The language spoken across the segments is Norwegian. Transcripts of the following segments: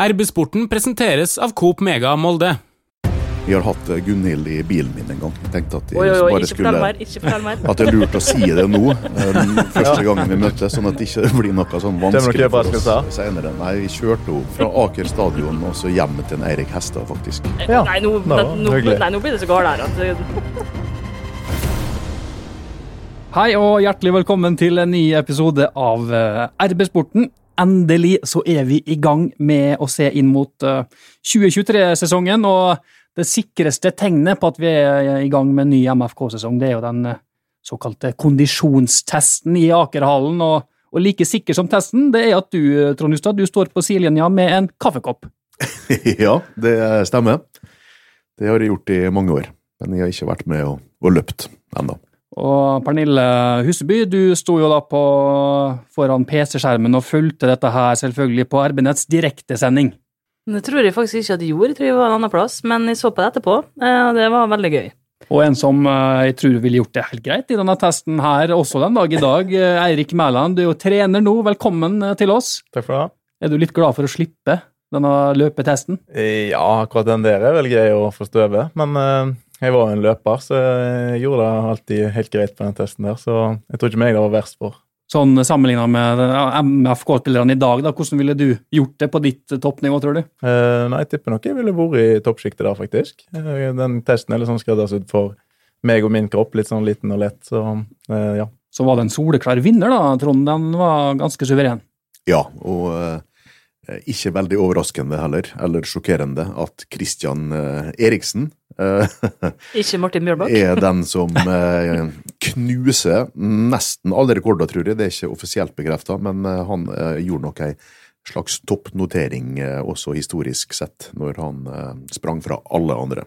RB-sporten presenteres av Coop Mega Molde. Vi har hatt eh, Gunhild i bilen min en gang. Jeg tenkte at jeg Oi, oi, oi, bare skulle mer. At det er lurt å si det nå, eh, første gangen vi møttes, sånn at det ikke blir noe sånn vanskelig for oss senere. Nei, vi kjørte henne fra Aker stadion og så hjem til en Eirik Hestad, faktisk. Ja, Nei, nå, det nå, nei, nå blir det så galt her at Hei og hjertelig velkommen til en ny episode av eh, RB-sporten. Endelig så er vi i gang med å se inn mot eh, 2023-sesongen, og det sikreste tegnet på at vi er i gang med en ny MFK-sesong, det er jo den eh, såkalte kondisjonstesten i Akerhallen, og, og like sikker som testen, det er at du, eh, Trond Hustad, du står på sidelinja med en kaffekopp. ja, det stemmer. Det har jeg gjort i mange år, men jeg har ikke vært med og, og løpt ennå. Og Pernille Huseby, du sto jo da på, foran PC-skjermen og fulgte dette her selvfølgelig på RB-netts direktesending. Det tror jeg faktisk ikke at jeg gjorde, jeg tror jeg var en annen plass, men jeg så på det etterpå, eh, og det var veldig gøy. Og en som eh, jeg tror ville gjort det helt greit i denne testen her også den dag i dag, eh, Eirik Mæland. Du er jo trener nå, velkommen til oss. Takk for det. Er du litt glad for å slippe denne løpetesten? Ja, akkurat den der er vel grei å få støve, men jeg var en løper, så jeg gjorde det alltid helt greit på den testen der, så jeg tror ikke meg det var verst for. Sånn sammenligna med MFK-spillerne i dag, da, hvordan ville du gjort det på ditt eh, toppnivå, tror du? Eh, nei, jeg tipper nok jeg ville vært i toppsjiktet der, faktisk. Eh, den testen er litt sånn skreddersydd for meg og min kropp, litt sånn liten og lett, så eh, ja. Så var det en soleklar vinner, da, Trond. Den var ganske suveren. Ja, og eh, ikke veldig overraskende heller, eller sjokkerende, at Christian eh, Eriksen eh, Ikke Martin Mjølbakk. er den som eh, knuser nesten alle rekorder, tror jeg. Det er ikke offisielt bekrefta, men eh, han eh, gjorde nok ei slags toppnotering, eh, også historisk sett, når han eh, sprang fra alle andre.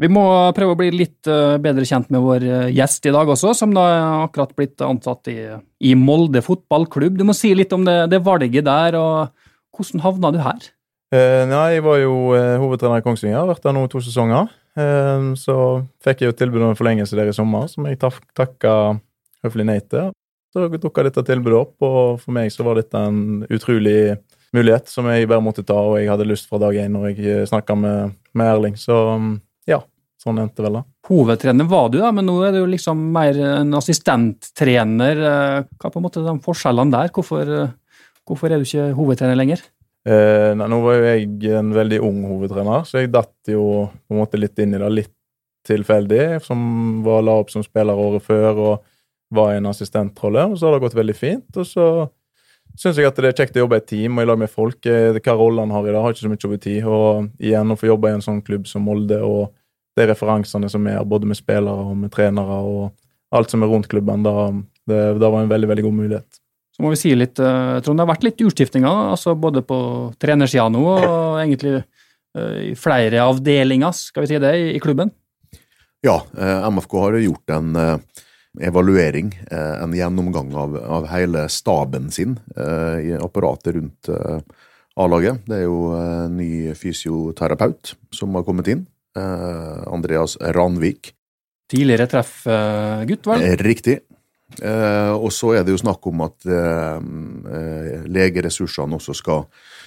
Vi må prøve å bli litt eh, bedre kjent med vår eh, gjest i dag også, som da akkurat blitt ansatt i, i Molde fotballklubb. Du må si litt om det, det valget der, og hvordan havna du her? Eh, nei, jeg var jo eh, hovedtrener i Kongsvinger, vært der nå to sesonger. Eh, så fikk jeg jo tilbud om en forlengelse der i sommer, som jeg tak takka høflig nei til. Så dukka dette tilbudet opp, og for meg så var dette en utrolig mulighet som jeg bare måtte ta, og jeg hadde lyst fra dag én når jeg snakka med, med Erling. Så mm, ja, sånn endte vel det. Hovedtrener var du, da, men nå er du liksom mer en assistenttrener. Eh, Hva er på en måte de forskjellene der? Hvorfor, eh, hvorfor er du ikke hovedtrener lenger? Eh, nei, nå var jo jeg en veldig ung hovedtrener, så jeg datt jo på en måte litt inn i det, litt tilfeldig, som var la opp som spiller året før og var i en assistentrolle, og så har det gått veldig fint. Og så syns jeg at det er kjekt å jobbe i et team og i lag med folk. Eh, Hva rolle han har i dag, har ikke så mye over tid. Og igjen å få jobbe i en sånn klubb som Molde, og de referansene som er, både med spillere og med trenere, og alt som er rundt klubben, da, det, det var en veldig, veldig god mulighet. Så må vi si litt, eh, Trond, det har vært litt utskiftinger, altså både på trenersida nå og egentlig eh, i flere avdelinger, skal vi si det, i, klubben. Ja, eh, MFK har gjort en evaluering, en gjennomgang av, av hele staben sin i apparatet rundt A-laget. Det er jo en ny fysioterapeut som har kommet inn. Andreas Ranvik. Tidligere treffgutt, vel? Riktig. Eh, og så er det jo snakk om at eh, eh, legeressursene også skal,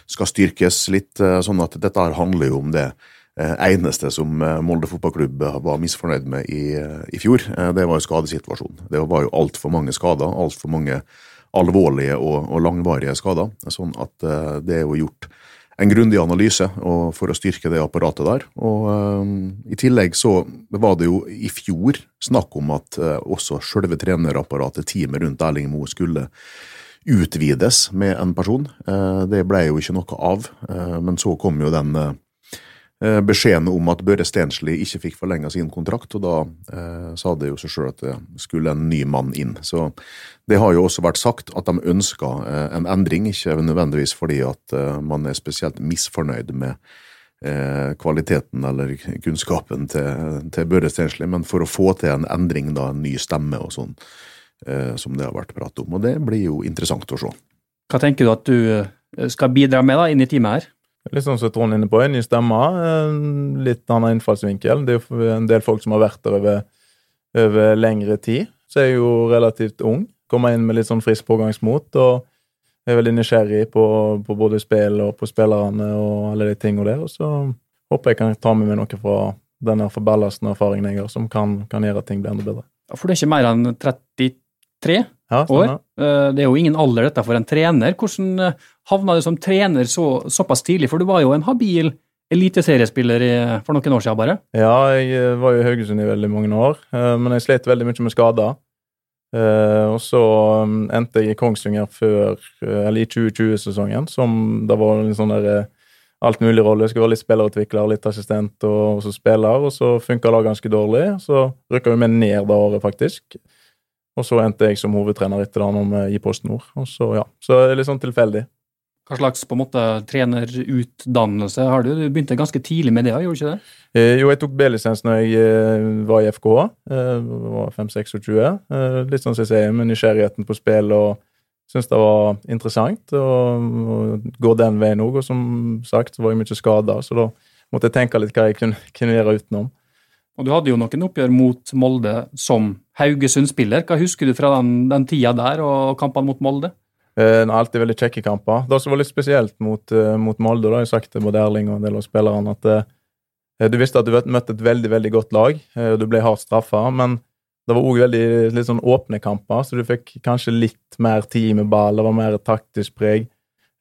skal styrkes litt, eh, sånn at dette handler jo om det eh, eneste som Molde fotballklubb var misfornøyd med i, i fjor. Det var jo skadesituasjonen. Det var jo altfor mange skader, altfor mange alvorlige og, og langvarige skader. Sånn at det er jo gjort en grundig analyse for å styrke det apparatet der. Og eh, I tillegg så var det jo i fjor snakk om at eh, også selve trenerapparatet, teamet rundt Erling Moe, skulle utvides med en person. Eh, det ble jo ikke noe av, eh, men så kom jo den beskjeden om at Børre Stensli ikke fikk forlenga sin kontrakt, og da eh, sa det jo seg sjøl at det skulle en ny mann inn. Så det har jo også vært sagt at de ønska eh, en endring, ikke nødvendigvis fordi at eh, man er spesielt misfornøyd med eh, kvaliteten eller kunnskapen til, til Børre Stensli, men for å få til en endring, da, en ny stemme og sånn, eh, som det har vært prat om. Og det blir jo interessant å se. Hva tenker du at du eh, skal bidra med da, inn i teamet her? Litt sånn som Trond er inne på, en ny stemme, en litt annen innfallsvinkel. Det er jo en del folk som har vært der over, over lengre tid. Så er jeg jo relativt ung. Kommer inn med litt sånn frisk pågangsmot. og er veldig nysgjerrig på, på både spill og på spillerne og alle de tingene der. Og så håper jeg kan ta med meg noe fra denne forballasten erfaringen jeg har, som kan, kan gjøre at ting blir enda bedre. For det er ikke mer enn 33 Ja, år. Eh, Det er jo ingen alder dette for en trener. Hvordan eh, havna du som trener så, såpass tidlig? For du var jo en habil eliteseriespiller for noen år siden bare. Ja, jeg eh, var jo i Haugesund i veldig mange år, men jeg slet veldig mye med skader. Og så endte jeg i Kongsvinger før, eller i 2020-sesongen, som det var en sånn der alt mulig rolle. Jeg skulle være litt spillerutvikler, litt assistent og også spiller, og så funka det ganske dårlig. Så rykka vi med ned det året, faktisk. Og så endte jeg som hovedtrener etter det når vi i Post Nord. Og så, ja. Så det er litt sånn tilfeldig. Hva slags på en måte trenerutdannelse har du? Du begynte ganske tidlig med det, gjorde du ikke det? Eh, jo, jeg tok B-lisens når jeg eh, var i FKH. Eh, var 5-26. Eh, litt sånn som jeg sier, med nysgjerrigheten på spill og syntes det var interessant å å gå den veien òg. Og som sagt så var jeg mye skada, så da måtte jeg tenke litt hva jeg kunne, kunne gjøre utenom. Og du hadde jo noen oppgjør mot Molde som Haugesund-spiller. Hva husker du fra den, den tida der og kampene mot Molde? Eh, alltid veldig kjekke kamper. Det som var litt spesielt mot, eh, mot Molde, da har jeg sagt til både Erling og en del av spillerne, at eh, du visste at du møtte et veldig veldig godt lag, eh, og du ble hardt straffa, men det var òg veldig litt sånn åpne kamper, så du fikk kanskje litt mer tid med ball, det var mer taktisk preg.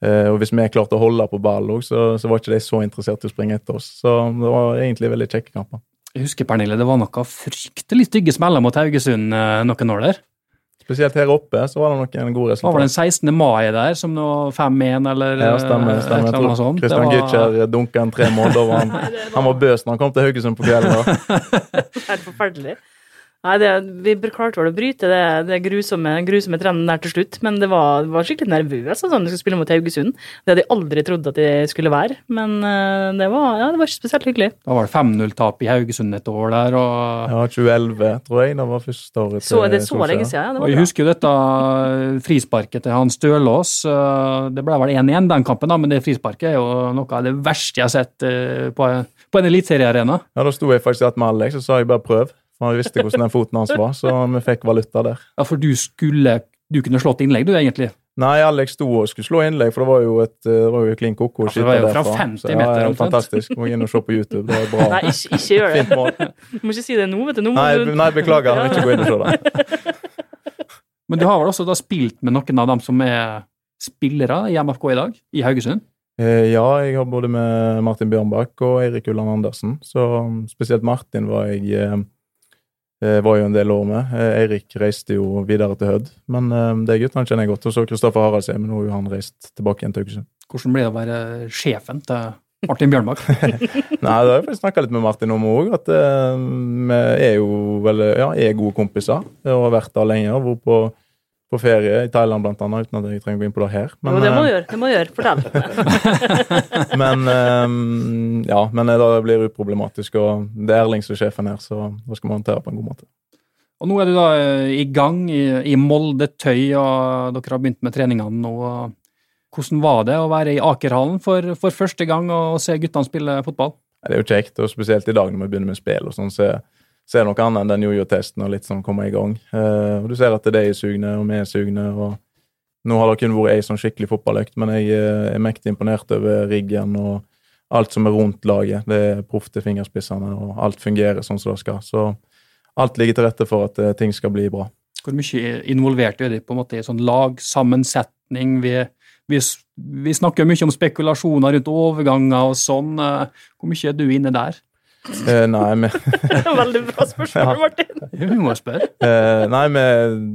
Eh, og hvis vi klarte å holde på ballen òg, så, så var ikke de så interessert i å springe etter oss. Så det var egentlig veldig kjekke kamper. Jeg husker, Pernille, det var noen fryktelig stygge smeller mot Haugesund eh, noen år der. Spesielt her oppe så var det noen gode Det var den 16. mai der, som nå 5-1 eller Ja, stemmer. stemmer. tror sånt. Kristian Christian var- Gytskjær dunka en tre mål. Da var han, han var bøs når han kom til Haugesund på kvelden. da. er forferdelig. Nei, det, vi klarte vel å bryte det, det grusomme, grusomme trenden der til slutt, men det var, var skikkelig nervøs altså, når vi skulle spille mot Haugesund. Det hadde jeg aldri trodd at det skulle være, men eh, det var, ja, det var ikke spesielt hyggelig. Da var det 5-0-tap i Haugesund et år der, og, Ja, 2011, tror jeg. Det var første året Så er det så lenge siden, ja. Det var og jeg bra. husker jo dette frisparket til Hans Stølås. eh, Det ble vel 1-1 den kampen, da, men det frisparket er jo noe av det verste jeg har sett eh, på, på en eliteseriearena. Ja, Da sto jeg faktisk att med Alex og sa jeg bare prøv. Han visste hvordan den foten hans var, så vi fikk valuta der. Ja, for du skulle Du kunne slått innlegg, du, egentlig. Nei, Alex sto og skulle slå innlegg, for det var jo et det var jo klin koko. Ja, det var jo fra 50 meter ja, omtrent. Fantastisk. Må inn og se på YouTube. Det var bra. Nei, ikke, ikke gjør det. Fint mål. Du må ikke si det nå, vet du. Nå må Nei, du nei, beklager. Jeg vil ikke gå inn og se det. Men du har vel også da spilt med noen av dem som er spillere i MFK i dag, i Haugesund? Eh, Ja, jeg har både med Martin Bjørnbakk og Eirik Ulland Andersen. Så um, spesielt Martin var jeg eh, var jo en del år med. Eh, Eirik reiste jo videre til Hødd, men eh, de guttene kjenner jeg godt. Og så Kristoffer Haraldshjem, nå har han reist tilbake igjen til Haugesund. Hvordan blir det å være sjefen til Martin Bjørnbakk? Nei, det har jeg snakka litt med Martin om òg, at eh, vi er jo vel, ja, er gode kompiser. Og har vært der lenge. og vært på, på ferie i Thailand blant annet, uten at jeg trenger å gå inn på det her. Jo, det må du eh, gjøre. Det må du gjøre. Fortell. men um, ja, men det blir uproblematisk, og det er Erling som er sjefen her, så da skal vi håndtere på en god måte. Og nå er du da eh, i gang i, i Molde Tøy, og dere har begynt med treningene nå. Hvordan var det å være i Akerhallen for, for første gang og se guttene spille fotball? Det er jo kjekt, og spesielt i dag når vi begynner med spill og sånn, så er det noe annet enn den jojo-testen og litt sånn kommer i gang. Eh, og Du ser at det er sugne, og vi er sugne. og Nå har det kun vært ei sånn skikkelig fotballøkt, men jeg eh, er mektig imponert over riggen og alt som er rundt laget. Det er proff til fingerspissene, og alt fungerer sånn som det skal. Så alt ligger til rette for at eh, ting skal bli bra. Hvor mye involvert er de på en måte i sånn lagsammensetning? Vi, vi, vi snakker mye om spekulasjoner rundt overganger og sånn. Hvor mye er du inne der? Eh, nei, vi, Veldig bra spørsmål, Martin. Vi må spørre. eh, nei, vi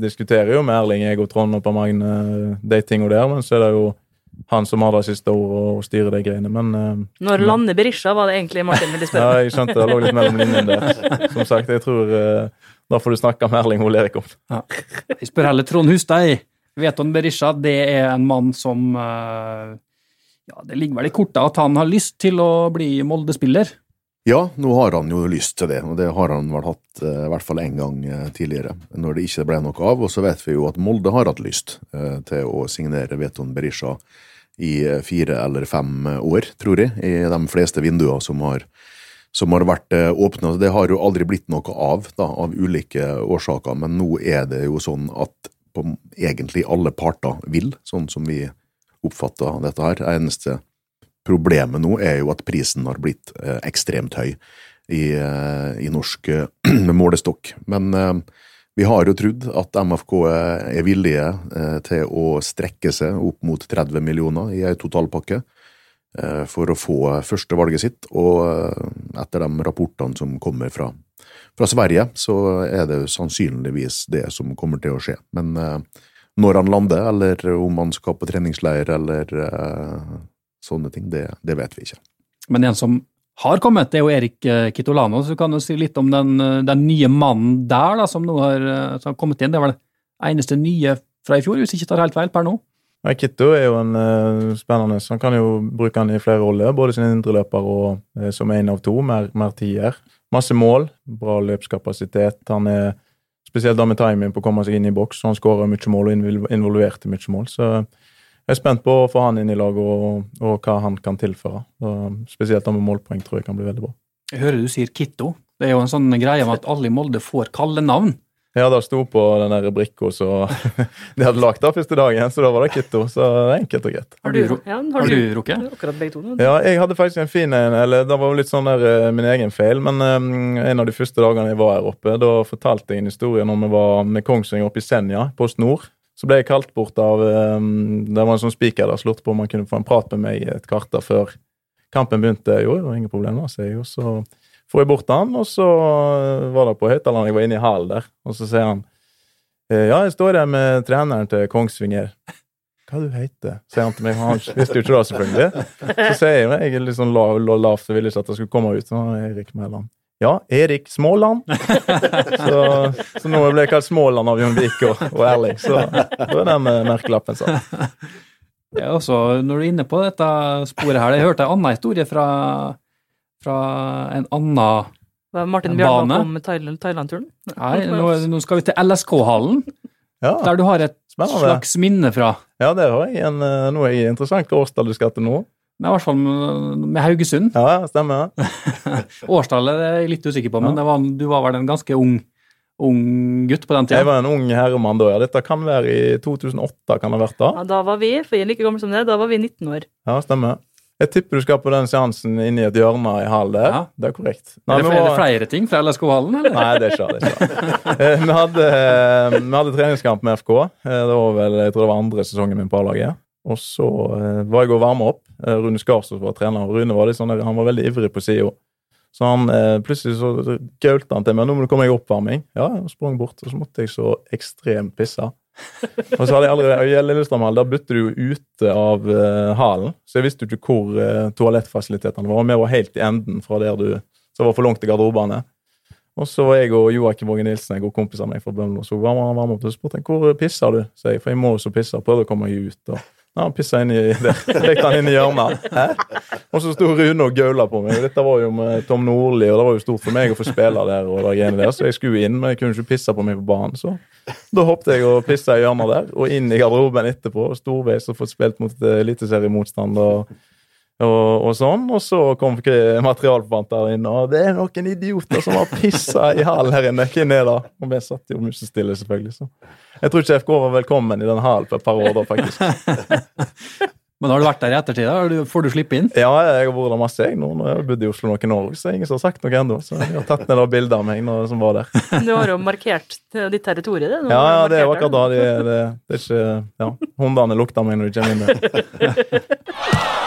diskuterer jo med Erling, jeg og Trond og Per Magne de tingene der, men så er det jo han som har det siste ordet og styrer de greiene. Men eh, Når lander Berisha, var det egentlig Martin ville Ja, jeg skjønte det lå litt mellom linjene der. Som sagt, jeg tror eh, Da får du snakke med Erling Ole Erik om. Jeg spør heller Trond Hustad. Veton Berisha det er en mann som eh, ja, Det ligger vel i kortet at han har lyst til å bli Molde-spiller. Ja, nå har han jo lyst til det, og det har han vel hatt eh, i hvert fall én gang eh, tidligere, når det ikke ble noe av. Og så vet vi jo at Molde har hatt lyst eh, til å signere Veton Berisha i fire eller fem år, tror jeg, i de fleste vinduer som har, som har vært åpne. Det har jo aldri blitt noe av, da, av ulike årsaker, men nå er det jo sånn at på egentlig alle parter vil, sånn som vi oppfatter dette her. Eneste problemet nå er jo at prisen har blitt eh, ekstremt høy i, eh, i norsk eh, målestokk. Men vi har jo trodd at MFK er villige til å strekke seg opp mot 30 millioner i ei totalpakke for å få førstevalget sitt, og etter de rapportene som kommer fra, fra Sverige, så er det sannsynligvis det som kommer til å skje. Men når han lander, eller om han skal på treningsleir, eller sånne ting, det, det vet vi ikke. Men en som har kommet, det er jo Erik eh, Kitolano, så du kan jo si litt om den, eh, den nye mannen der, da, som nå har, eh, som har kommet inn. Det var det eneste nye fra i fjor, hvis jeg ikke tar helt feil per nå. Ja, Kitto er jo en uh, spennende, så han kan jo bruke han i flere roller, både som indreløper og uh, som én av to, mer, mer tier. Masse mål, bra løpskapasitet. Han er spesielt da med timing på å komme seg inn i boks, så han skårer mye mål og involverte mye mål. Så jeg er spent på å få han inn i laget og, og hva han kan tilføre. Og spesielt med målpoeng tror jeg kan bli veldig bra. Jeg hører du sier Kitto. Det er jo en sånn greie med at alle i Molde får kallenavn. Ja, det sto på den der brikka, så de hadde lagd det første dagen, så da var det Kitto. Så det er enkelt og greit. Har du, ja, har du rukket? Akkurat begge to. nå. Ja, jeg hadde faktisk en fin en, eller det var jo litt sånn der eh, min egen feil, men um, en av de første dagene jeg var her oppe, da fortalte jeg en historie når vi var med Kongsvinger oppe i Senja, Post Nord. Så ble jeg kalt bort av um, Det var en sånn spiker der slurte på om han kunne få en prat med meg et kvarter før kampen begynte. Jo, det var ingen problem, da, sier jeg. Og så får jeg bort han, og så eh, var det på høyttaleren jeg var inne i hallen der, og så sier han eh, Ja, jeg står her med treneren til Kongsvinger. Hva du heter sier han til meg. Han visste jo ikke det, selvfølgelig. Så sier jeg jo, jeg er litt sånn lav, lav, lavt og ville ikke at det skulle komme ut. Så Erik Mæland. Ja, Erik Småland. Så, så nå ble jeg kalt Småland av Jon Vik og, og Erling. Så da er den eh, merkelappen satt. Ja, også, når du er inne på dette sporet her, jeg hørte en annen historie fra, fra en annen Var Martin bane. om Thailand- Thailand-turen? Nei, nå, nå skal vi til LSK-hallen, Ja, der du har et spennende. slags minne fra. Ja, det har jeg en, eh, noe jeg interessant årstall du skal til nå. Nei, I hvert fall med med Haugesund. Ja, stemmer. Årstallet er jeg litt usikker på, men det var, du var vel en ganske ung, ung gutt på den tida? Jeg var en ung herremann da. ja. Dette kan være i 2008, kan det ha vært da? Ja, da var vi, for jeg er like gammel som det, da var vi 19 år. Ja, stemmer. Jeg tipper du skal på den seansen inni et hjørne i hallen der. Ja. Det er korrekt. Er det, vi flere, var- flere ting fra LSK-hallen, eller? Nei, det er ikke det. det. er ikke. Eh, Vi hadde, eh, vi hadde treningskamp med FK. Eh, Det var vel, jeg tror det var andre sesongen min på A-laget. Og så var jeg og varme opp. Eh, Rune Skarsås var trener. og Rune var litt sånn, han var veldig ivrig på sida. Så han eh, plutselig så gaulte han til meg. 'Nå må du komme i oppvarming.' Ja, jeg sprang bort, og så måtte jeg så ekstremt pisse. Og så hadde jeg aldri, I Lillestrøm Hall, der bytter du jo ute av eh, hallen, så jeg visste jo ikke hvor eh, toalettfasilitetene var. Og vi var helt i enden fra der du Så var for langt til garderobene. Og så var jeg og Joakim Våge Nilsen, jeg og kompisene mine fra Bømlo, så var han varm opp og spurte hvor pisser du, Så jeg, for jeg må jo så pisse. Prøvde å komme meg ut. og ja, han pissa inn i der. Han inn i hjørnet. Og så sto Rune og gaula på meg. Dette var jo med Tom Nordli, og det var jo stort for meg å få spille der. og der, Så jeg skulle inn, men jeg kunne ikke pisse på meg på banen. Så da hoppet jeg og pissa i hjørnet der, og inn i garderoben etterpå. Storveis og fått spilt mot eliteseriemotstander. eliteseriemotstand og, og, sånn. Og så kom ikke materialforvalter inn, og det er noen idioter som har pissa i hallen her inne. Hvem er det? Og vi satt jo musestille, selvfølgelig. så jeg tror ikke FK var velkommen i den hallen på et par år da, faktisk. Men har du vært der i ettertid? da? Får du slippe inn? Ja, jeg har vært der masse, jeg. Nå når jeg har bodd i Oslo noen år, så ingen som har sagt noe ennå. Så jeg har tatt ned det bildet av meg når, som var der. Du har jo markert ditt territorium, det. Ja, ja, det er jo akkurat da. Det, det, det er ikke Ja, hundene lukter meg når de kommer inn der.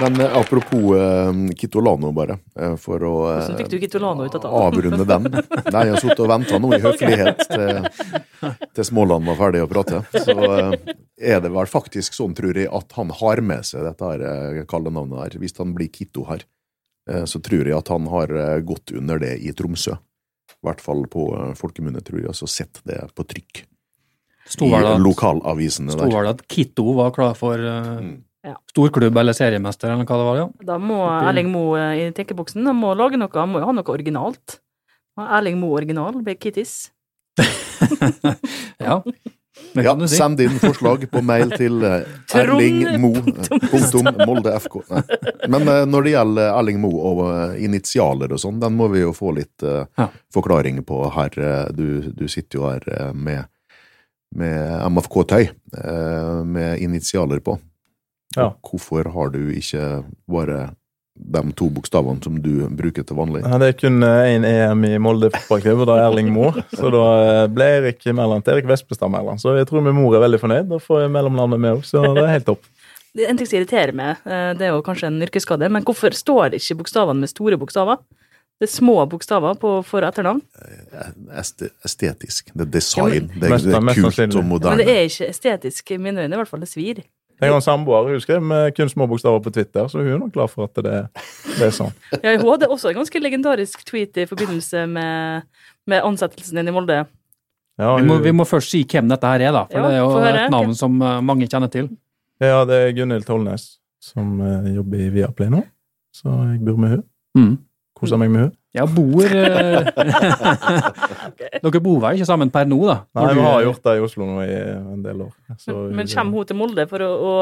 Men eh, apropos uh, Kitolano, bare, eh, for å Hvordan fikk du Kitolano ut av det? avrunde den. Nei, jeg har sittet og venta nå i høflighet til, til Småland var ferdig å prate. Så er det vel faktisk sånn, tror jeg, at han har med seg dette her kallenavnet her. Hvis han blir Kitto her, så tror jeg at han har gått under det i Tromsø. I hvert fall på folkemunne, tror jeg, altså sett det på trykk Sto i lokalavisene der. sto vel at Kitto var klar for uh... Mm. Ja. storklubb eller seriemester, eller hva det var? ja. Da må Erling Moe i tenkeboksen han må lage noe, han må jo ha noe originalt. Erling Moe original, blir Kittis. Ja. Det Ja, si. send inn forslag på mail til eh, Trond- Erling Mo. Punktum Molde FK. Nei. Men eh, når det gjelder Erling Mo og eh, initialer og sånn, den må vi jo få litt eh, Ja. forklaring på her. eh, Du, du sitter jo her eh, med, med MFK-tøy eh, med initialer på. Ja. Hvorfor har du ikke bare de to bokstavene som du bruker til vanlig? Ja, det er kun én EM i Molde fotballklubb, og da er Erling Mo. Så da eh, ble Erik Mæland til Erik Vestbestad Mæland. Så jeg tror min mor er veldig fornøyd. Da får jeg mellomnavnet med òg, så det er helt topp. Det er En ting som irriterer meg, eh, det er jo kanskje en yrkesskade, men hvorfor står ikke bokstavene med store bokstaver? Det er små bokstaver på, for etternavn. Estetisk. Det er design. Det er, det er kult og moderne Men det er ikke estetisk i mine øyne, i hvert fall. Det svir. Jeg har en samboer hun skrev med kun små bokstaver på Twitter, så hun er nok glad for at det, det er sånn. Ja, hun hadde også en ganske legendarisk tweet i forbindelse med, med ansettelsen din i Molde. Ja, Vi må, vi må først si hvem dette her er, da. For Ja, det er jo høre. et navn som eh, mange kjenner til. ja, det er Gunhild Tollnes som eh, jobber i Viaplay nå, så jeg bor med hun. Mm. Koser meg med henne. Ja, bor eh, Dere bor vel ikke sammen per nå, da? Nei, vi har gjort det i Oslo nå i en del år. Så Men kommer hun til Molde for å, å,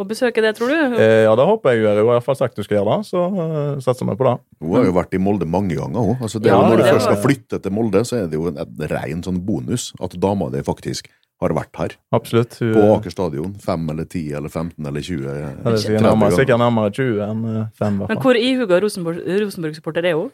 å besøke det, tror du? Eh, ja, det håper jeg hun gjør. Hun har i hvert fall sagt hun skal gjøre det, så uh, satser vi på det. Hun har jo vært i Molde mange ganger. Hun. Altså, det er Ja, jo når du først var- skal flytte til Molde, så er det jo en, en ren sånn bonus at dama di faktisk har vært her. Absolutt. Hun, På Aker stadion. Fem eller ti eller 15 eller 20. ja, det er sikkert nærmere, sikkert nærmere 20 enn fem 5, Men hvor ihuga Rosenborg- Rosenborg-supporter er hun?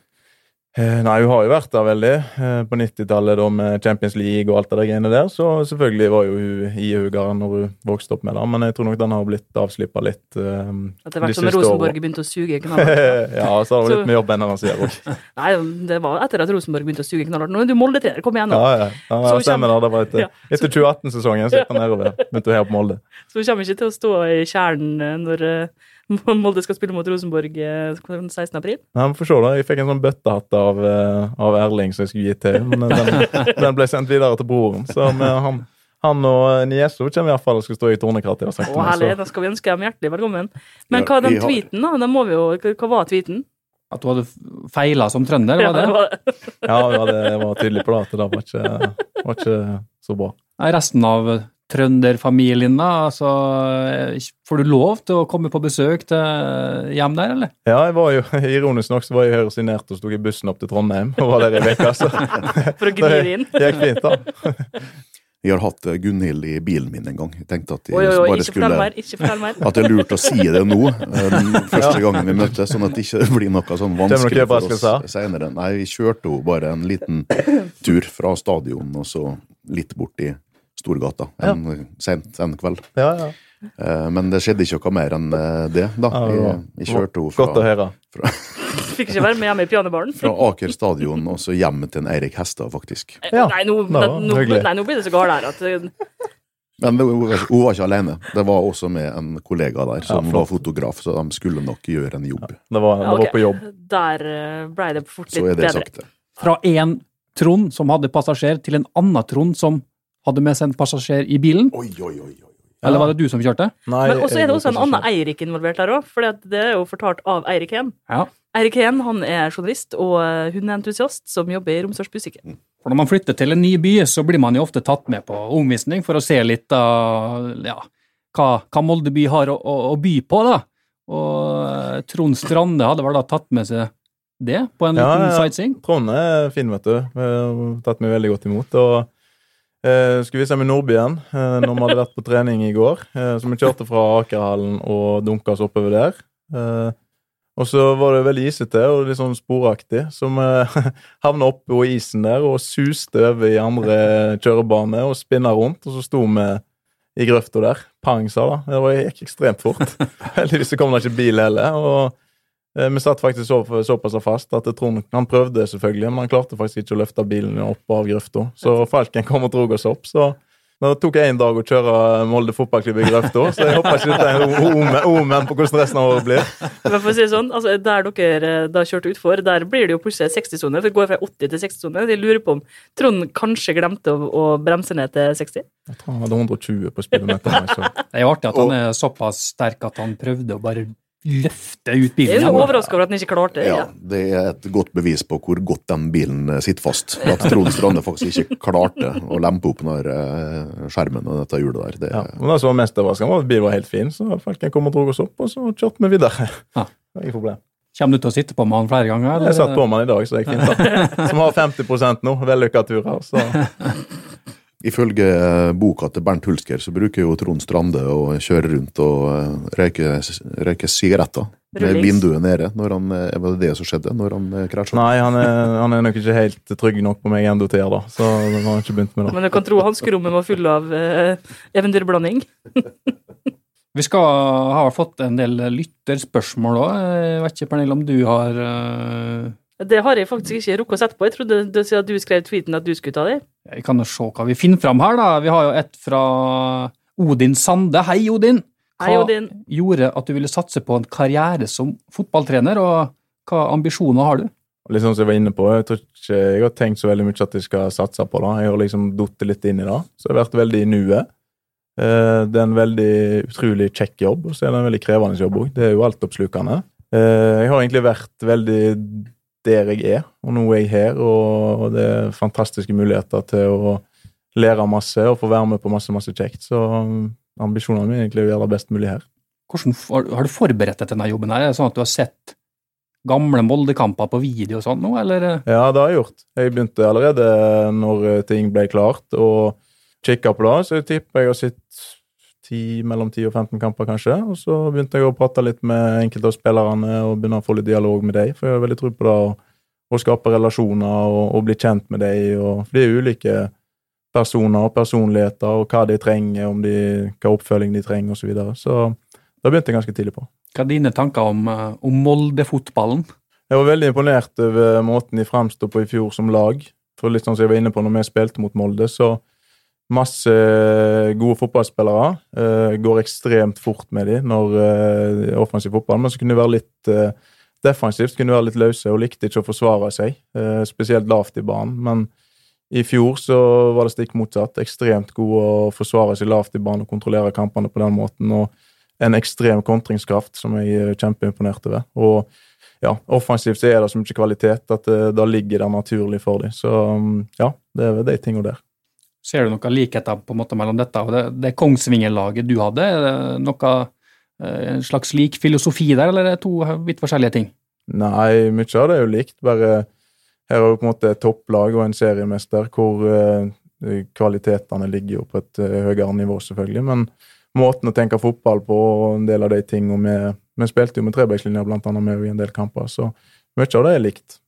Eh, nei, hun har jo vært der veldig. Eh, på 90-tallet med Champions League og alt det der greiene der, så selvfølgelig var jo hun ihuga når hun vokste opp med det, men jeg tror nok den har blitt avslippa litt. eh, Etter hvert de som siste Rosenborg begynte å suge knallhardt. ja, så har det Så- med jobben jobb enn han sier òg. Nei, det var etter at Rosenborg begynte å suge knallhardt. Nå er du Molde-trener, kom igjen nå. Ja, ja. ja, Så stemmer det. Det var etter, Ja. etter 2018-sesongen så gikk han nedover. Begynte å heie på Molde. Så hun kommer ikke til å stå i kjernen når eh, Molde skal spille mot Rosenborg eh, 16. april. Nei, men får se da, Jeg fikk en sånn bøttehatt av, eh, av Erling som jeg skulle gi til. Men den, den ble sendt videre til broren. Så med han, han og Nieso kommer i hvert fall og skal stå i tornekrattet. Å, herlig, da skal vi ønske dem hjertelig velkommen. Men hva hva den tweeten, da? Den må vi jo, hva var tweeten? At du hadde feila som trønder, var det? det var, Ja, ja, det var tydelig på det at det var ikke, var ikke så bra. Nei, resten av trønderfamilien, da? Altså, får du lov til å komme på besøk til hjem der, eller? Ja, jeg var jo, ironisk nok så var jeg høyresinert og sto i bussen opp til Trondheim og var der i uke. Altså. for å gni det inn. det gikk fint, da. Jeg har hatt eh, Gunhild i bilen min en gang. Jeg tenkte at jeg Oi, oi, oi, bare skulle meg. At det er lurt å si det nå, eh, første gangen vi møttes, sånn at det ikke blir noe sånn vanskelig for oss senere. Nei, vi kjørte jo bare en liten tur fra stadion og så litt bort i Storgata en, sent en kveld. Ja, ja. Eh, Men det skjedde ikke noe mer enn eh, det, da. Ja, Jeg, jeg kjørte jo Godt å fra, høre. Fikk ikke være med hjemme i pianobaren. fra Aker stadion og så hjem til en Eirik Hestad, faktisk. Ja, nei, nå, var nå, nei, nå blir det så galt her at eh, Men hun var ikke alene. Det var også med en kollega der som Ja, var fotograf, så de skulle nok gjøre en jobb. Det var, det var på jobb. Der eh, ble det fort Så litt er det bedre. sagt. Fra én Trond som hadde passasjer, til en annen Trond som hadde med seg en passasjer i bilen? Oi, oi, oi, oi. Eller var det du som kjørte? Nei, Men også er det også en annen Eirik involvert der òg, for det er jo fortalt av Eirik Heen. Ja. Eirik Heen han er journalist og hundeentusiast hundentusiast som jobber i Romsdalsbusikken. For når man flytter til en ny by, så blir man jo ofte tatt med på omvisning for å se litt av ja, hva, hva Molde by har å, å, å by på, da. Og eh, Trond Strande hadde vel da tatt med seg det på en Ja, liten ja. sightseeing? Trond er fin, vet du. Eh, Tatt meg veldig godt imot. Og eh, skulle vise meg Nordbyen eh, når vi hadde vært på trening i går. Eh, så vi kjørte fra Akerhallen og dunka oss oppover der. Eh, og så var det veldig isete og litt sånn sporaktig, så vi havna oppe på isen der og suste over i andre kjørebane og spinna rundt, og så sto vi i grøfta der. Pang, sa det. Det gikk ekstremt fort. Heldigvis kom det ikke bil heller. og Eh, Vi satt faktisk så, såpass fast at Trond han prøvde selvfølgelig, men han klarte faktisk ikke å løfte bilen opp av grøfta. Så Falken kom og drog oss opp. Så det tok én dag å kjøre Molde fotballklubb i grøfta, så jeg håper ikke dette er en omen- på hvordan resten av året blir. Men for å si det sånn, altså Der dere eh, da kjørte utfor, der blir det jo plutselig 60-sone. Det går fra 80 til 60-sone. De lurer på om Trond kanskje glemte å, å bremse ned til 60? Jeg tror han hadde 120 på speedometeren. Det er jo artig at han er såpass sterk at han prøvde å bare løfte ut Jeg bilen. er overraska over at den ikke klarte det. Ja, Ja. det er et godt bevis på hvor godt den bilen sitter fast. At Trond Strande faktisk ikke klarte å lempe opp den der, eh, skjermen og dette hjulet der. Det, Ja. Men det som var mest overraskende, var at bilen var helt fin, så Falken kom og dro oss opp, og så kjørte vi videre. Ja. Ingen problem. Kommer du til å sitte på med han flere ganger? eller? Jeg satt på med den i dag, så det gikk fint. da. Som har 50% nå. Vellykka turer. Så Ifølge eh, boka til Bernt Hulsker så bruker jo Trond Strande å kjøre rundt og eh, røyke, røyke sigaretter med vinduet nede. Når han, eh, var det det som skjedde når han eh, krasja? nei, han er, han er nok ikke helt trygg nok på meg ennå til da. Så han har ikke begynt med det. Men du kan tro hanskerommet var full av eh, eventyrblanding. Vi skal ha fått en del lytterspørsmål òg. Jeg vet ikke, Pernille, om du har eh, Det har jeg faktisk ikke rukket å sette på. Jeg trodde du, siden du skrev tweeten at du skulle ta det. Jeg kan jo se hva vi finner fram her, da. Vi har jo et fra Odin Sande. Hei, Odin! Hei, Hva Odin. gjorde at du ville satse på en karriere som fotballtrener, og hva ambisjoner har du? Litt sånn som jeg var inne på, jeg tror ikke jeg har tenkt så veldig mye at jeg skal satse på det. Jeg har liksom datt litt inn i det. Så jeg har vært veldig i nuet. Eh, Det er en veldig utrolig kjekk jobb, og så er det en veldig krevende jobb òg. Det er jo altoppslukende. Eh, Jeg har egentlig vært veldig der jeg er, og nå er jeg her, og det er fantastiske muligheter til å lære masse og få være med på masse, masse kjekt. Så um, ambisjonene mine er egentlig å gjøre det best mulig her. Hvordan, har har du forberedt deg til denne jobben? her? Er det sånn at du har sett gamle Molde-kamper på video og sånn nå, eller? Ja, det har jeg gjort. Jeg begynte allerede når eh, ting ble klart, og kikka på det. Så jeg tipper jeg har sett 10, mellom 10 og 15 kamper, kanskje. Og så begynte jeg å prate litt med enkelte av spillerne og begynne å få litt dialog med dem. For jeg har veldig tro på det å, skape relasjoner og, og bli kjent med dem. Og, for det er ulike personer og personligheter og hva de trenger, om de, hva oppfølging de trenger osv. Så, videre. så da begynte jeg ganske tidlig på. Hva er dine tanker om, eh, om Molde-fotballen? Jeg var veldig imponert over måten de fremsto på i fjor som lag. For litt sånn som jeg var inne på når vi spilte mot Molde, så masse gode fotballspillere. eh, går ekstremt fort med de når uh, offensiv fotball, men så kunne de være litt eh, defensivt, kunne de være litt løse og likte ikke å forsvare seg, eh, spesielt lavt i banen. Men i fjor så var det stikk motsatt. Ekstremt god å forsvare seg lavt i banen og kontrollere kampene på den måten. og en ekstrem kontringskraft som jeg er kjempeimponert over. Og ja, offensivt så er det så mye kvalitet at det, da ligger det naturlig for dem. Så um, ja, det er de tingene der. Ser du noen likheter på en måte mellom dette og det, det Kongsvinger-laget du hadde? Er det noe, eh, en slags lik filosofi der, eller er det to vidt forskjellige ting? Nei, mye av det er jo likt. Bare her har du på en måte et topplag og en seriemester hvor eh, kvalitetene ligger jo på et eh, høyere nivå, selvfølgelig. Men måten å tenke fotball på og en del av de tingene vi, vi spilte jo med trebekslinja blant annet med i en del kamper, så mye av det er likt.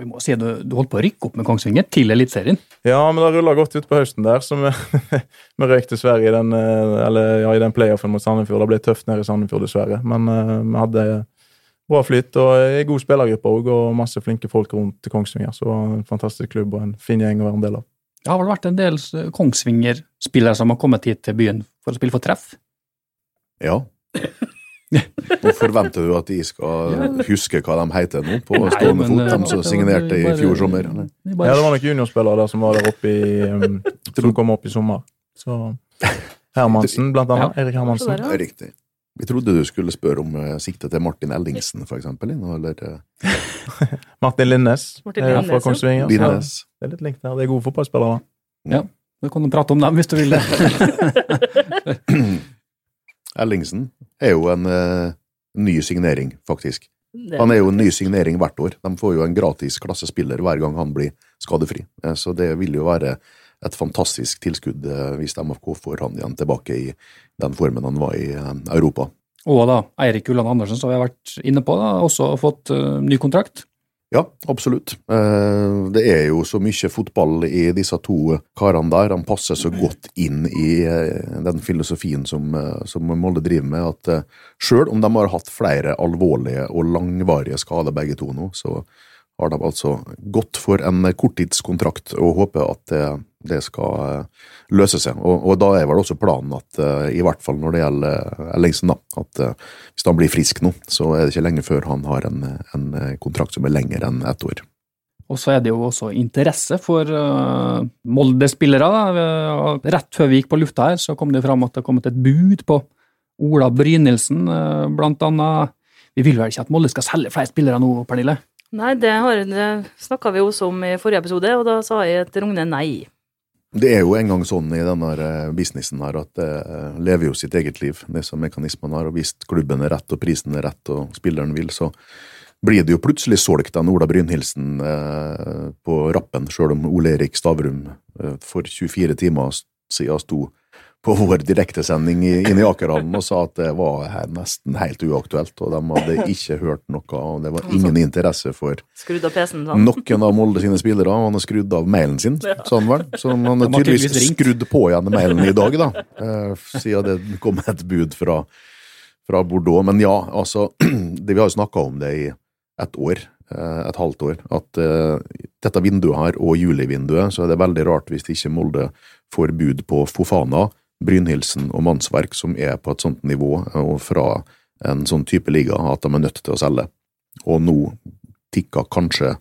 Vi må si at du, du holdt på å rykke opp med Kongsvinger til Eliteserien. Ja, men det rulla godt ut på høsten der, så vi, vi røyk dessverre i den, eh, eller, ja, i den playoffen mot Sandefjord. Det ble tøft nede i Sandefjord, dessverre. Men uh, vi hadde bra flyt og ei god spillergruppe òg, og masse flinke folk rundt til Kongsvinger. Så det en fantastisk klubb og en fin gjeng å være en del av. Det har vel vært en del eh, Kongsvinger-spillere som har kommet hit til byen for å spille for treff? Ja. Nå forventer du at de skal huske hva de heter nå, på stående fot, de eh, som signerte i fjor sommer. Er Ja, det var nok juniorspillere der som var der oppe i Som kom opp i sommer. Så Hermansen, blant annet. Erik Hermansen. Det er Riktig. Vi trodde du skulle spørre om uh, siktet til Martin Ellingsen, for eksempel. Eller uh... Martin Linnes, Martin Linnes, fra. Kongsvinger. Linnes. det er litt likt der. Det er gode fotballspillere. Du kan prate om dem hvis du vil det. Ellingsen er jo en eh, ny signering, faktisk. Det- Han er jo en ny signering hvert år. De får jo en gratis klassespiller hver gang han blir skadefri. Eh, Så det vil jo være et fantastisk tilskudd eh, hvis MFK får han igjen tilbake i den formen han var i eh, Europa. Og da Eirik Ulland Andersen, som vi har vært inne på, da, også fått ny kontrakt. Ja, absolutt. Eh, Det er jo så mye fotball i disse to karene der. De passer så godt inn i eh, den filosofien som, eh, som Molde driver med, at sjøl om de har hatt flere alvorlige og langvarige skader begge to nå, så har de altså gått for en korttidskontrakt og håper at det, skal eh, løse seg. Og, og da er vel også planen at, eh, i hvert fall når det gjelder eh, Ellingsen, da, at hvis han blir frisk nå, så er det ikke lenge før han har en, en kontrakt som er lengre enn ett år. Og så er det jo også interesse for uh, Molde-spillere. Rett før vi gikk på lufta her, så kom det fram at det har kommet et bud på Ola Brynildsen, uh, blant annet Vi vil vel ikke at Molde skal selge flere spillere nå, Pernille? Nei, det, har- det snakka vi også om i forrige episode, og da sa jeg til Rogne nei. Det er jo en gang sånn i denne eh, businessen her at det eh, lever jo sitt eget liv, disse mekanismene her. Og hvis klubben er rett og prisen er rett og spilleren vil, så blir det jo plutselig solgt en Ola Brynhildsen eh, på rappen, sjøl om Ole Erik Stavrum for 24 timer siden sto på vår direktesending inne i Akerhallen og sa at det var her nesten helt uaktuelt, og de hadde ikke hørt noe, og det var ingen interesse for sånn. noen av Molde sine spillere. og Han har skrudd av mailen sin, sa han vel. Så han har tydeligvis skrudd på igjen mailen i dag, da. eh, Siden det kom et bud fra, fra Bordeaux. Men ja, altså det, Vi har jo snakka om det i et år, eh, et halvt år, at uh, dette vinduet her, og julivinduet, så er det veldig rart hvis ikke Molde får bud på Fofana, Brynhildsen og Mannsverk, som er på et sånt nivå eh, og fra en sånn type liga at de er nødt til å selge. Og nå tikker kanskje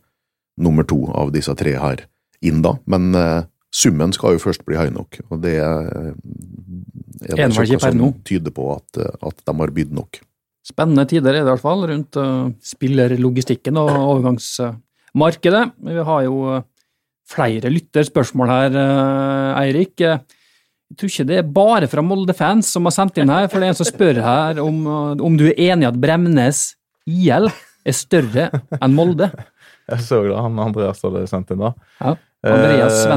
nummer to av disse tre her inn, da. Men eh, summen skal jo først bli høy nok, og det eh, er Er den som tyder på at, eh, at de har bydd nok. Spennende tider er det i hvert fall rundt uh, spillerlogistikken og overgangsmarkedet. Vi har jo uh, flere lytterspørsmål her, uh, Eirik. Uh, Jeg tror ikke det er bare fra Molde-fans som har sendt inn her, for det er en som spør her om, uh, om du er enig i at Bremnes IL er større enn Molde. Jeg så det, han Andreas hadde sendt inn da. Ja. Andreas Eh,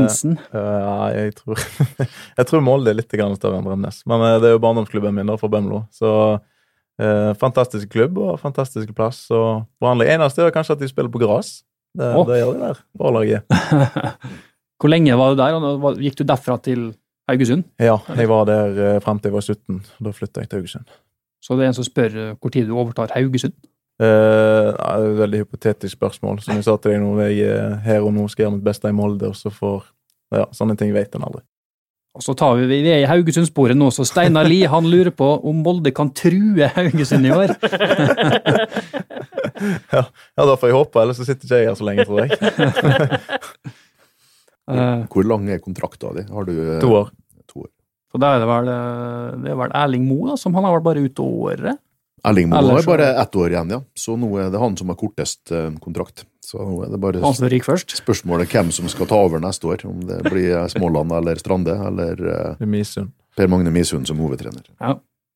Uh, Ja, jeg tror Jeg tror Molde er litt større enn Bremnes. Men eh, det er jo barndomsklubben min da, for Bømlo. Så uh, fantastisk klubb og fantastisk plass. Og det eneste er kanskje at de spiller på gress. Det, oh. det gjør de der. Bra laget. Hvor lenge var du der? og Gikk du derfra til Haugesund? Ja, jeg var der eh, frem til jeg var 17. Da flytta jeg til Haugesund. Så det er en som spør uh, hvor tid du overtar Haugesund. Eh, det er et veldig hypotetisk spørsmål. Som jeg sa til deg nå, jeg er her og nå skal gjøre mitt beste i Molde, og så får Ja, sånne ting vet en aldri. Og så tar vi, vi er i Haugesundsporet nå, så Steinar Lie han lurer på om Molde kan true Haugesund i år. Ja, ja, da får jeg håpe, ellers så sitter ikke jeg her så lenge, tror jeg. Eh, Hvor lang er kontrakta di? Har du eh, To år. to år? Så da er det vel, eh, det er vel Erling Moe, da, som han har vel bare ute året. Erling Moe har bare ett år igjen, ja. Så nå er det han som har kortest kontrakt. Så nå er det bare Han som ryker først. spørsmålet hvem som skal ta over neste år. Om det blir Småland eller Strande eller. Per Magne Misund som hovedtrener.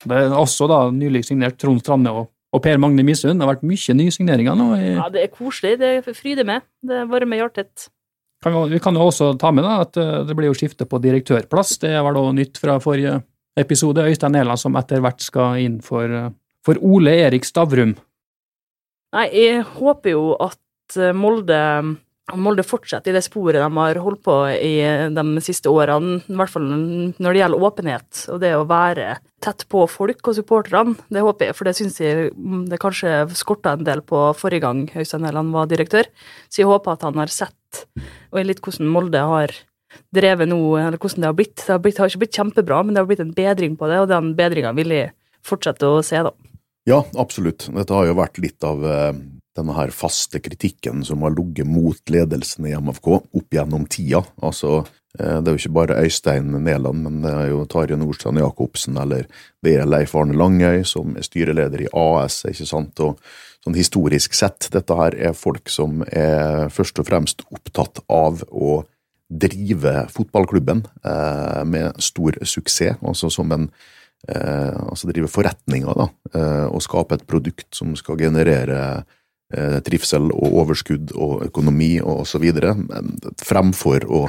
Det er også da nylig signert Trond Strande og, og Per Magne Misund. Det har vært mye nysigneringer nå. I, Ja, det er koselig. Det fryder med. Det varmer hjertet. Kan vi, vi kan jo også ta med da, at eh, det blir jo skifte på direktørplass. Det var da nytt fra forrige episode. Øystein Næland som etter hvert skal inn for, eh, for Ole Erik Stavrum. Nei, jeg håper jo at eh, Molde Molde fortsetter i det sporet de har holdt på i de siste årene, i hvert fall når det gjelder åpenhet og det å være tett på folk og supporterne. Det håper jeg, for det syns jeg mm, det kanskje skorta en del på forrige gang Øystein Helland var direktør. Så jeg håper at han har sett og litt hvordan Molde har drevet nå, eller hvordan det har blitt. Det har, blitt, har ikke blitt kjempebra, men det har blitt en bedring på det, og den bedringa vil jeg fortsette å se, da. Ja, absolutt. Dette har jo vært litt av eh, denne her faste kritikken som har ligget mot ledelsen i MFK opp gjennom tida. Altså, eh, det er jo ikke bare Øystein Neland, men det er jo Tarje Nordstrand Jacobsen, eller det er Leif Arne Langøy, som er styreleder i AS, ikke sant. Og sånn historisk sett, dette her er folk som er først og fremst opptatt av å drive fotballklubben eh, med stor suksess, altså som en eh, altså drive forretninger, da, eh, og skape et produkt som skal generere trivsel og overskudd og økonomi og videre, fremfor å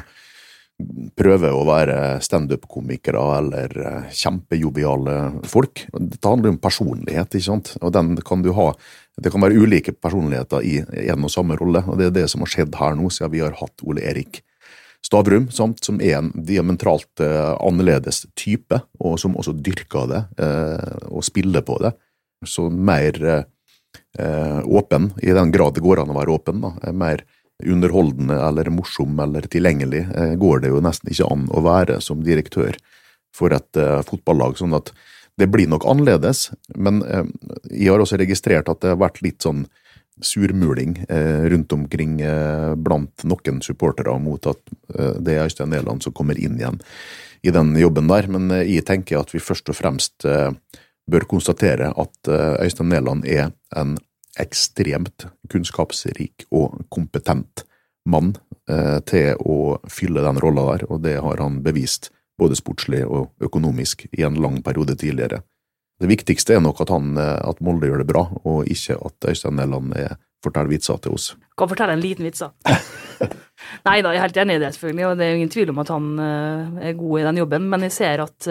prøve å være standup-komikere eller eh, kjempejoviale folk. Det handler om personlighet, ikke sant, og den kan du ha det kan være ulike personligheter i en og samme rolle, og det er det som har skjedd her nå, siden vi har hatt Ole Erik Stavrum, sant, som er en diametralt eh, annerledes type, og som også dyrker det eh, og spiller på det. Så mer eh, eh, åpen, i den grad det går an å være åpen, da, eh, mer underholdende eller morsom eller tilgjengelig, eh, går det jo nesten ikke an å være som direktør for et eh, fotballag. sånn at det blir nok annerledes, men eh, jeg har også registrert at det har vært litt sånn surmuling eh, rundt omkring eh, blant noen supportere mot at eh, det er Øystein Næland som kommer inn igjen i den jobben der. Men eh, jeg tenker at vi først og fremst eh, bør konstatere at eh, Øystein Næland er en ekstremt kunnskapsrik og kompetent mann eh, til å fylle den rolla der, og det har han bevist både sportslig og økonomisk i en lang periode tidligere. Det viktigste er nok at, han, eh, at Molde gjør det bra, og ikke at Øystein Næland er- forteller vitser til oss. Kan fortelle en liten vits, da. Nei da, jeg er helt enig i det, selvfølgelig, og det er jo ingen tvil om at han er god i den jobben, men jeg ser at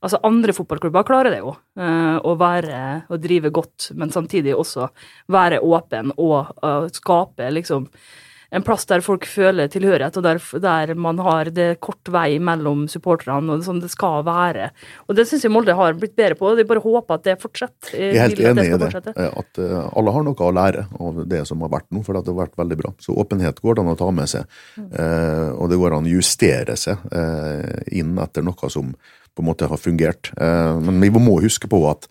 altså andre fotballklubber klarer det jo, eh, å være å drive godt, men samtidig også være åpen og eh, skape liksom en plass der folk føler tilhørighet, og der, der man har det kort vei mellom supporterne, og sånn det skal være. Og det syns jeg Molde har blitt bedre på, og jeg bare håper at det fortsetter. Jeg er helt enig i det. At eh, alle har noe å lære av det som har vært nå, for det har vært veldig bra. Så åpenhet går det an å ta med seg, eh, og det går an å justere seg inn etter noe som på en måte har fungert. Eh, men vi må huske på at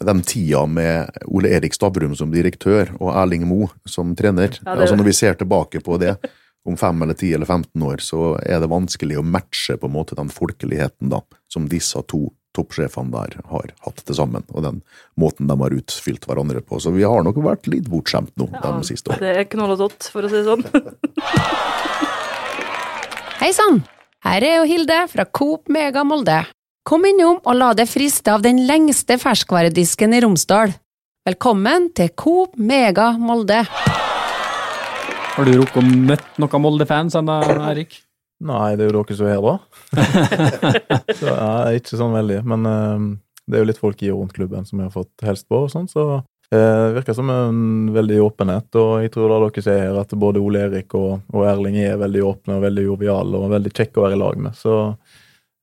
den tida med Ole Erik Stavrum som direktør og Erling Moe som trener, Ja, altså når vi ser tilbake på det om fem eller ti eller 15 år, så er det vanskelig å matche på en måte den folkeligheten da, som disse to toppsjefene der har hatt til sammen, og den måten de har utfylt hverandre på. Så vi har nok vært litt bortskjemt nå Ja, de siste årene. Det er knoll og for å si det sånn. Hei sann! Her er jo Hilde fra Coop Mega Molde. Kom innom og la deg friste av den lengste ferskvaredisken i Romsdal. Velkommen til Coop Mega Molde. Har du rukket å møtt noen Molde-fans ennå, Erik? Nei, det er jo dere som er her, da. så, er ikke sånn veldig. Men eh, det er jo litt folk i og rundt klubben som jeg har fått helst på, og sånn, så eh, det virker som en veldig åpenhet. Og jeg tror da dere ser her at både Ole Erik og, og Erling er veldig åpne og veldig joviale og veldig kjekke å være i lag med. Så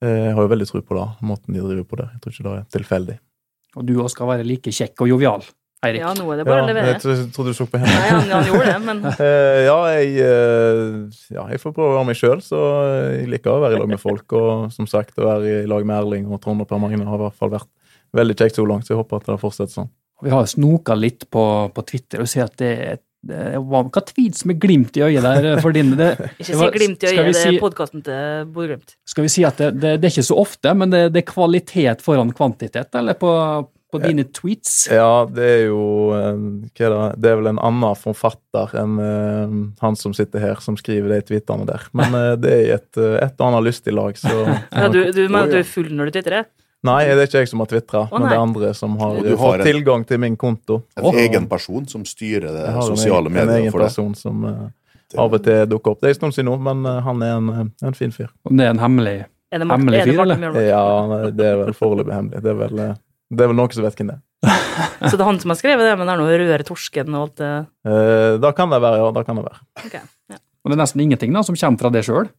jeg har jo veldig tro på det, måten de driver på det. Jeg tror ikke det er tilfeldig. Og du òg skal være like kjekk og jovial, Eirik. Ja, nå er det bare å Ja, levere. jeg trodde du så på henne. Nei, han, han gjorde det, men Eh, ja, jeg, eh, ja, jeg får prøve å være meg sjøl, så jeg liker å være i lag med folk. Og som sagt, å være i lag med Erling og Trond og Per Magne har i hvert fall vært veldig kjekt så langt, så jeg håper at det fortsetter sånn. Vi har snoka litt på, på Twitter og ser at det, det var noen tweets med glimt i øyet der for din. Det, ikke si glimt i øyet, si, det er podkasten til Bodø-Glimt. Skal vi si at det, det, det er ikke så ofte, men det, det er kvalitet foran kvantitet, eller på, på dine tweets? Ja, det er jo eh, hva er det? det er vel en annen forfatter enn uh, han som sitter her, som skriver de tweetene der. Men uh, det er i et, eh, et annet lystig lag, så Ja, du, du mener at du er full når du tvitrer? Nei, det er ikke jeg som har tvitra, men det er andre som har har fått en- tilgang til min konto. En oh. egen person som styrer det sosiale en sosiale en egen for det. person som uh, av og til dukker opp. Det er en stund siden nå, men uh, han er en, eh, en fin fyr. Det er en hemmelig Er det Martin, Hemmelig fyr, eller? Ja, det er vel foreløpig hemmelig. Det er vel, det er vel noen som vet hvem det er. Så det er han som har skrevet det, men det er noe røde torsken og alt det uh, Da kan det være, ja. Da kan det være. Okay, ja. Og det er nesten ingenting da, som kommer fra deg sjøl.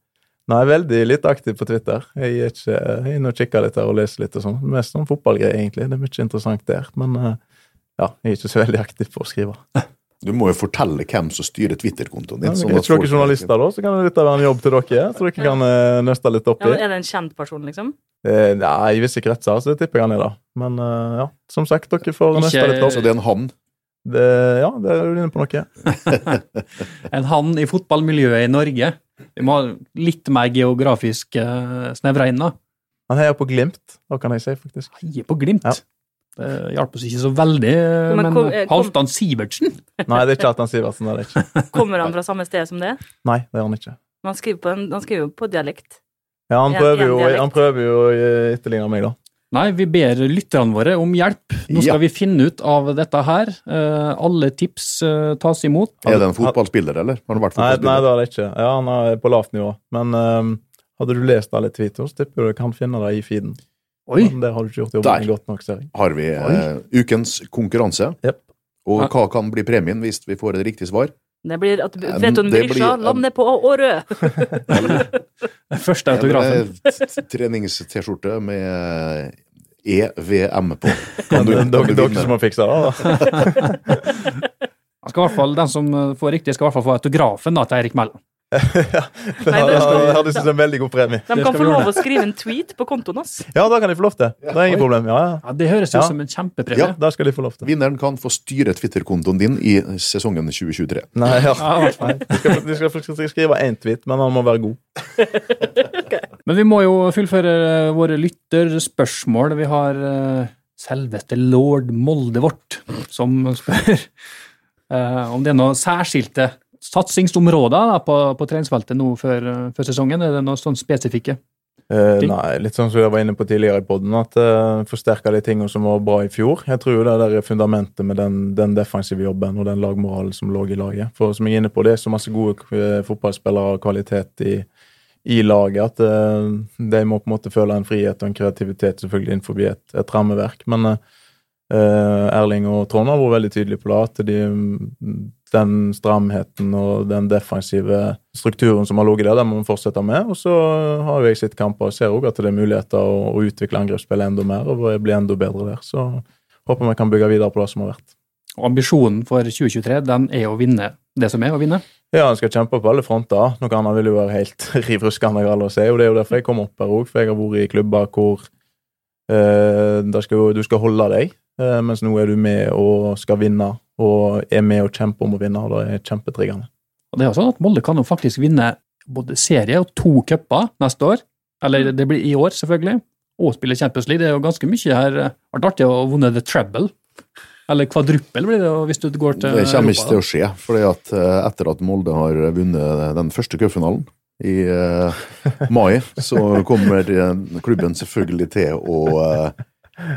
Nei, veldig litt aktiv på Twitter. Jeg er ikke, jeg er inne og kikker litt her og leser litt og sånn. Mest sånn fotballgreier, egentlig. Det er mye interessant der. Men eh, ja, jeg er ikke så veldig aktiv på å skrive. Du må jo fortelle hvem som styrer Twitter-kontoen din. Ja, sånn er at ikke folk- dere journalister, da, så kan dette være en jobb til dere, så dere kan eh, nøste litt opp i. Ja, Er det en kjent person, liksom? Eh, Nei, i visse kretser så tipper jeg han er det. Men eh, ja, som sagt, dere får Ikke- nøste litt opp. Så det er en han. Det, ja, det er du inne på noe. En han i fotballmiljøet i Norge. Vi må ha litt mer geografisk uh, snevra inn, da. Han heier på Glimt, da kan jeg si, faktisk. Heier på Glimt. Ja. Det hjalp oss ikke så veldig, eh, Men men, kom- eh, kom- Halvdan Sivertsen Nei, det er ikke Halvdan Sivertsen. Det er ikke. Kommer han fra samme sted som det? Nei, det gjør han ikke. Men han skriver, på en, han skriver jo på dialekt. Ja, han prøver jo, han prøver jo å eh, etterligne meg, da. Nei, vi ber lytterne våre om hjelp. Nå skal Ja. vi finne ut av dette her. Uh, alle tips uh, tas imot. Er det en fotballspiller, eller? Har han vært Nei, nei, det er det ikke. Ja, han er på lavt nivå. Men ehm, hadde du lest alle tweeters, tipper du du kan finne det i feeden. Oi! Men det har du ikke gjort jobben Der. godt nok, ser jeg. Har vi uh, ukens konkurranse. Yep. Og hva kan bli premien hvis vi får et riktig svar? Det blir at Veton Vet du en det Berisha? blir- Land ned på Årø! Første autografen. En, Trenings-T-skjorte med EVM på. Kan du, kan du dere som har fiksa det, da. Han skal i hvert fall, Den som eh, får riktig, skal i hvert fall få autografen da, til Eirik Mæland. Ja, det Nei, det- hadde hadde en veldig god premie. De kan få lov å skrive en tweet på kontoen hans. Ja, da kan de få lov til. Det er ingen Oi. problem. Ja, ja. Ja, Det høres ut Ja. som en kjempepremie. Ja. Da skal de få lov til. Vinneren kan få styre Twitter-kontoen din i sesongen 2023. Nei, ja. Ja, i hvert fall. De, skal, de skal skrive én tweet, men han må være god. Men vi må jo fullføre eh, våre lytterspørsmål. Vi har eh, selveste lord Molde vårt, som spør uh, om det er noen særskilte satsingsområder da, på, på treningsfeltet nå før, før sesongen. Er det noe sånn spesifikke? Eh, nei, litt sånn som jeg var inne på tidligere i podden, at uh, forsterka de tingene som var bra i fjor. Jeg tror jo det der er fundamentet med den, den defensive jobben og den lagmoralen som lå i laget. For som jeg er inne på, det er så masse gode uh, fotballspillere og kvalitet i, i laget at uh, de må på en måte føle en frihet og en kreativitet selvfølgelig innenfor et, et rammeverk. Men uh, Erling og Trond har vært veldig tydelige på det, at de, den stramheten og den defensive strukturen som har ligget der, den må vi fortsette med. Og så har jeg sett kamper og ser òg at det er muligheter å, å utvikle angrepsspillet enda mer og bli enda bedre der. Så håper vi kan bygge videre på det som har vært. Og ambisjonen for 2023 den er å vinne det som er å vinne. Ja, en skal kjempe på alle fronter. Noe annet vil jo være helt riv ruskende galt å si. Og det er jo derfor jeg kom opp her òg, for jeg har vært i klubber hvor eh, skal, du skal holde deg, eh, mens nå er du med og skal vinne, og er med og kjemper om å vinne, og det er kjempetriggende. Og det er jo sånn at Molde kan jo faktisk vinne både serie og to cuper neste år. Eller det blir i år, selvfølgelig. Og spille Champions League. Det er jo ganske mye her. Det har vært artig å vunne the treble. Eller kvadruppel blir det hvis du går til Europa. Det kommer ikke til å skje, fordi at eh, etter at Molde har vunnet den første cupfinalen i eh, mai, så kommer eh, klubben selvfølgelig til å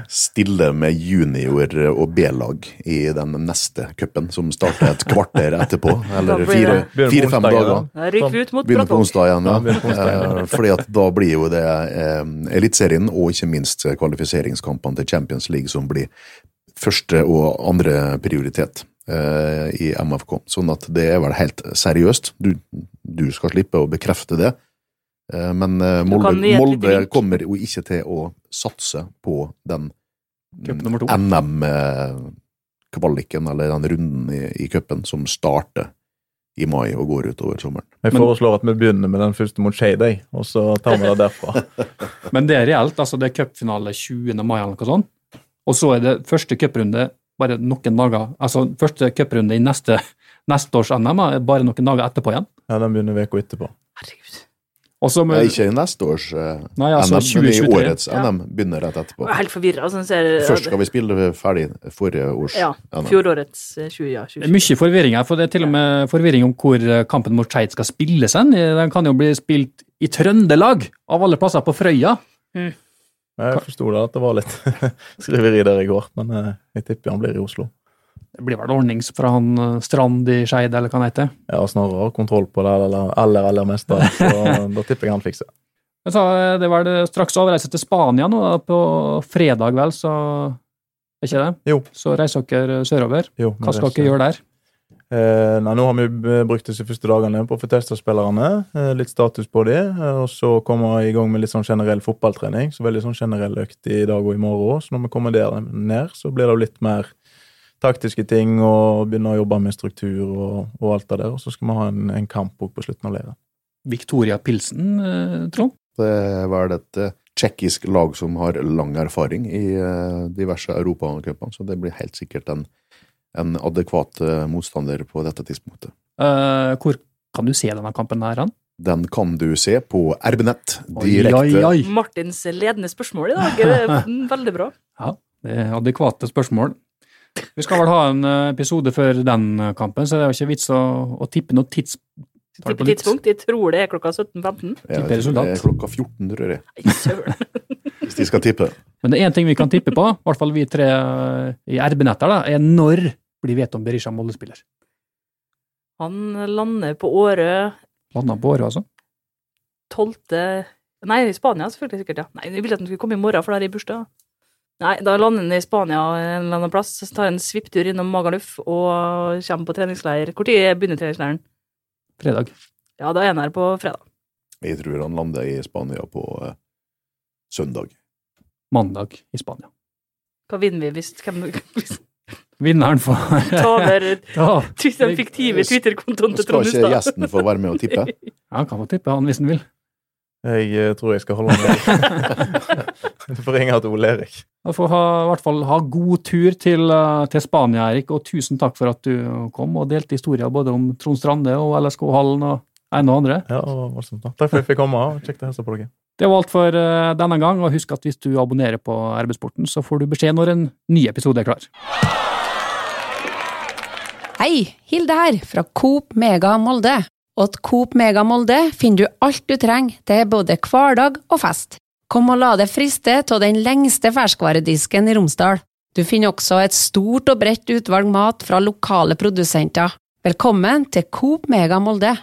stille med junior- og B-lag i den neste cupen, som starter et kvarter etterpå. Eller blir fire, fire, fem dager. Da rykker vi ut mot Begynner på onsdag igjen, Ja. Eh, Fordi at da blir jo det eh, Eliteserien og ikke minst kvalifiseringskampene til Champions League som blir første og andre prioritet eh, i MFK. Sånn at det er vel helt seriøst. Du, du skal slippe å bekrefte det. Eh, men eh, Molde, Molde kommer jo ikke til å satse på den Cup nummer to. NM-kvaliken, eller den runden i, i cupen, som starter i mai og går utover sommeren. Jeg foreslår at vi begynner med den første mot Shadey, og så tar vi det derfra. Men det er reelt. altså Det er cupfinale 20. mai eller noe sånt. Og så er det første cuprunde bare noen dager Altså første cuprunde i neste, neste års NM er bare noen dager etterpå igjen. Ja, Den begynner uka etterpå. Herregud. Og så Nei, med, ikke i neste års uh, Nei, altså NM, men i årets Ja. NM begynner rett etterpå. Jeg er helt forvirra. Sånn ser Først skal vi spille ferdig forrige års Ja. NM. Fjorårets eh, 20, ja. Det er mye forvirring her, for det er til og med forvirring om hvor eh, kampen mot Skeid skal spilles hen. Den kan jo bli spilt i Trøndelag, av alle plasser på Frøya. Jeg forsto da at det var litt skriveri der i går, men eh, jeg tipper han blir i Oslo. Det blir vel ordnings fra han eh, Strand i Skeid, eller hva han heter. Jeg har snarere kontroll på det aller, aller, aller meste, så da tipper jeg han fikser. Jeg sa, eh, det var det straks avreise til Spania nå, på fredag vel, så Er ikke det? Jo. Så reiser dere sørover. Jo, Hva skal dere gjøre der? Eh, nei, nå har vi brukt disse første dagene på å få testa spillerne. Eh, litt status på de, eh, og så kommer vi i gang med litt sånn generell fotballtrening. Så veldig sånn generell økt i dag og i morgen òg. Så når vi kommer der ned, så blir det jo litt mer taktiske ting og begynne å jobbe med struktur og, og alt det der. Og så skal vi ha en, en kamp på slutten av leiren. Victoria Pilsen, eh, Trond? Det er vel et eh, tsjekkisk lag som har lang erfaring i eh, diverse europacupene, så det blir helt sikkert en, en adekvat eh, motstander på dette tidspunktet. Eh, hvor kan du se denne kampen her? Han? Den kan du se på RB-nett Oi, direkte. oi, oi. Martins ledende spørsmål i dag. Veldig bra. Det er adekvate spørsmål. Vi skal vel ha en eh, episode før den eh, kampen, så det er jo ikke vits å, å tippe noe tids... Tippe tidspunkt. Jeg tror det er klokka 17.15. Ja, Tipper resultat. Det er klokka 14, tror jeg, hvis de skal tippe. Men det er én ting vi kan tippe på, i hvert fall vi tre eh, i RB-netter, da, er når blir Veton Berisha Molde-spiller. Han lander på Årø Landa på året, altså. 12. Nei, i Spania selvfølgelig sikkert, ja. Nei, jeg ville at han skulle komme i morgen, for da har jeg bursdag. Nei, da lander han i Spania en eller annen plass, så tar en svipptur innom Magaluf og kommer på treningsleir. Når begynner treningsleiren? Fredag. Ja, da er han her på fredag. Jeg tror han lander i Spania på eh, søndag. Mandag i Spania. Hva vinner vi hvis hvem hvis Vinneren får Ta over den fiktive Twitter-kontoen til Skal ikke gjesten få være med og tippe? Ja, Han kan få tippe, han, hvis han vil. Jeg eh, tror jeg skal holde meg Du får ringe til Ole Erik. Du får ha, i hvert fall ha god tur til, eh, til Spania, Erik, og tusen takk for at du kom og delte historier både om Trond Strande og LSK-hallen og en og andre. Ja, og voldsomt. Takk for at jeg fikk komme. og Kjekt å hilse på dere. Det var alt for eh, denne gang, og husk at hvis du abonnerer på RB-sporten, så får du beskjed når en ny episode er klar. Hei, Hilde her, fra Coop Mega Molde. Og til Coop Mega Molde finner du alt du trenger til både hverdag og fest. Kom og la deg friste av den lengste ferskvaredisken i Romsdal. Du finner også et stort og bredt utvalg mat fra lokale produsenter. Velkommen til Coop Mega Molde.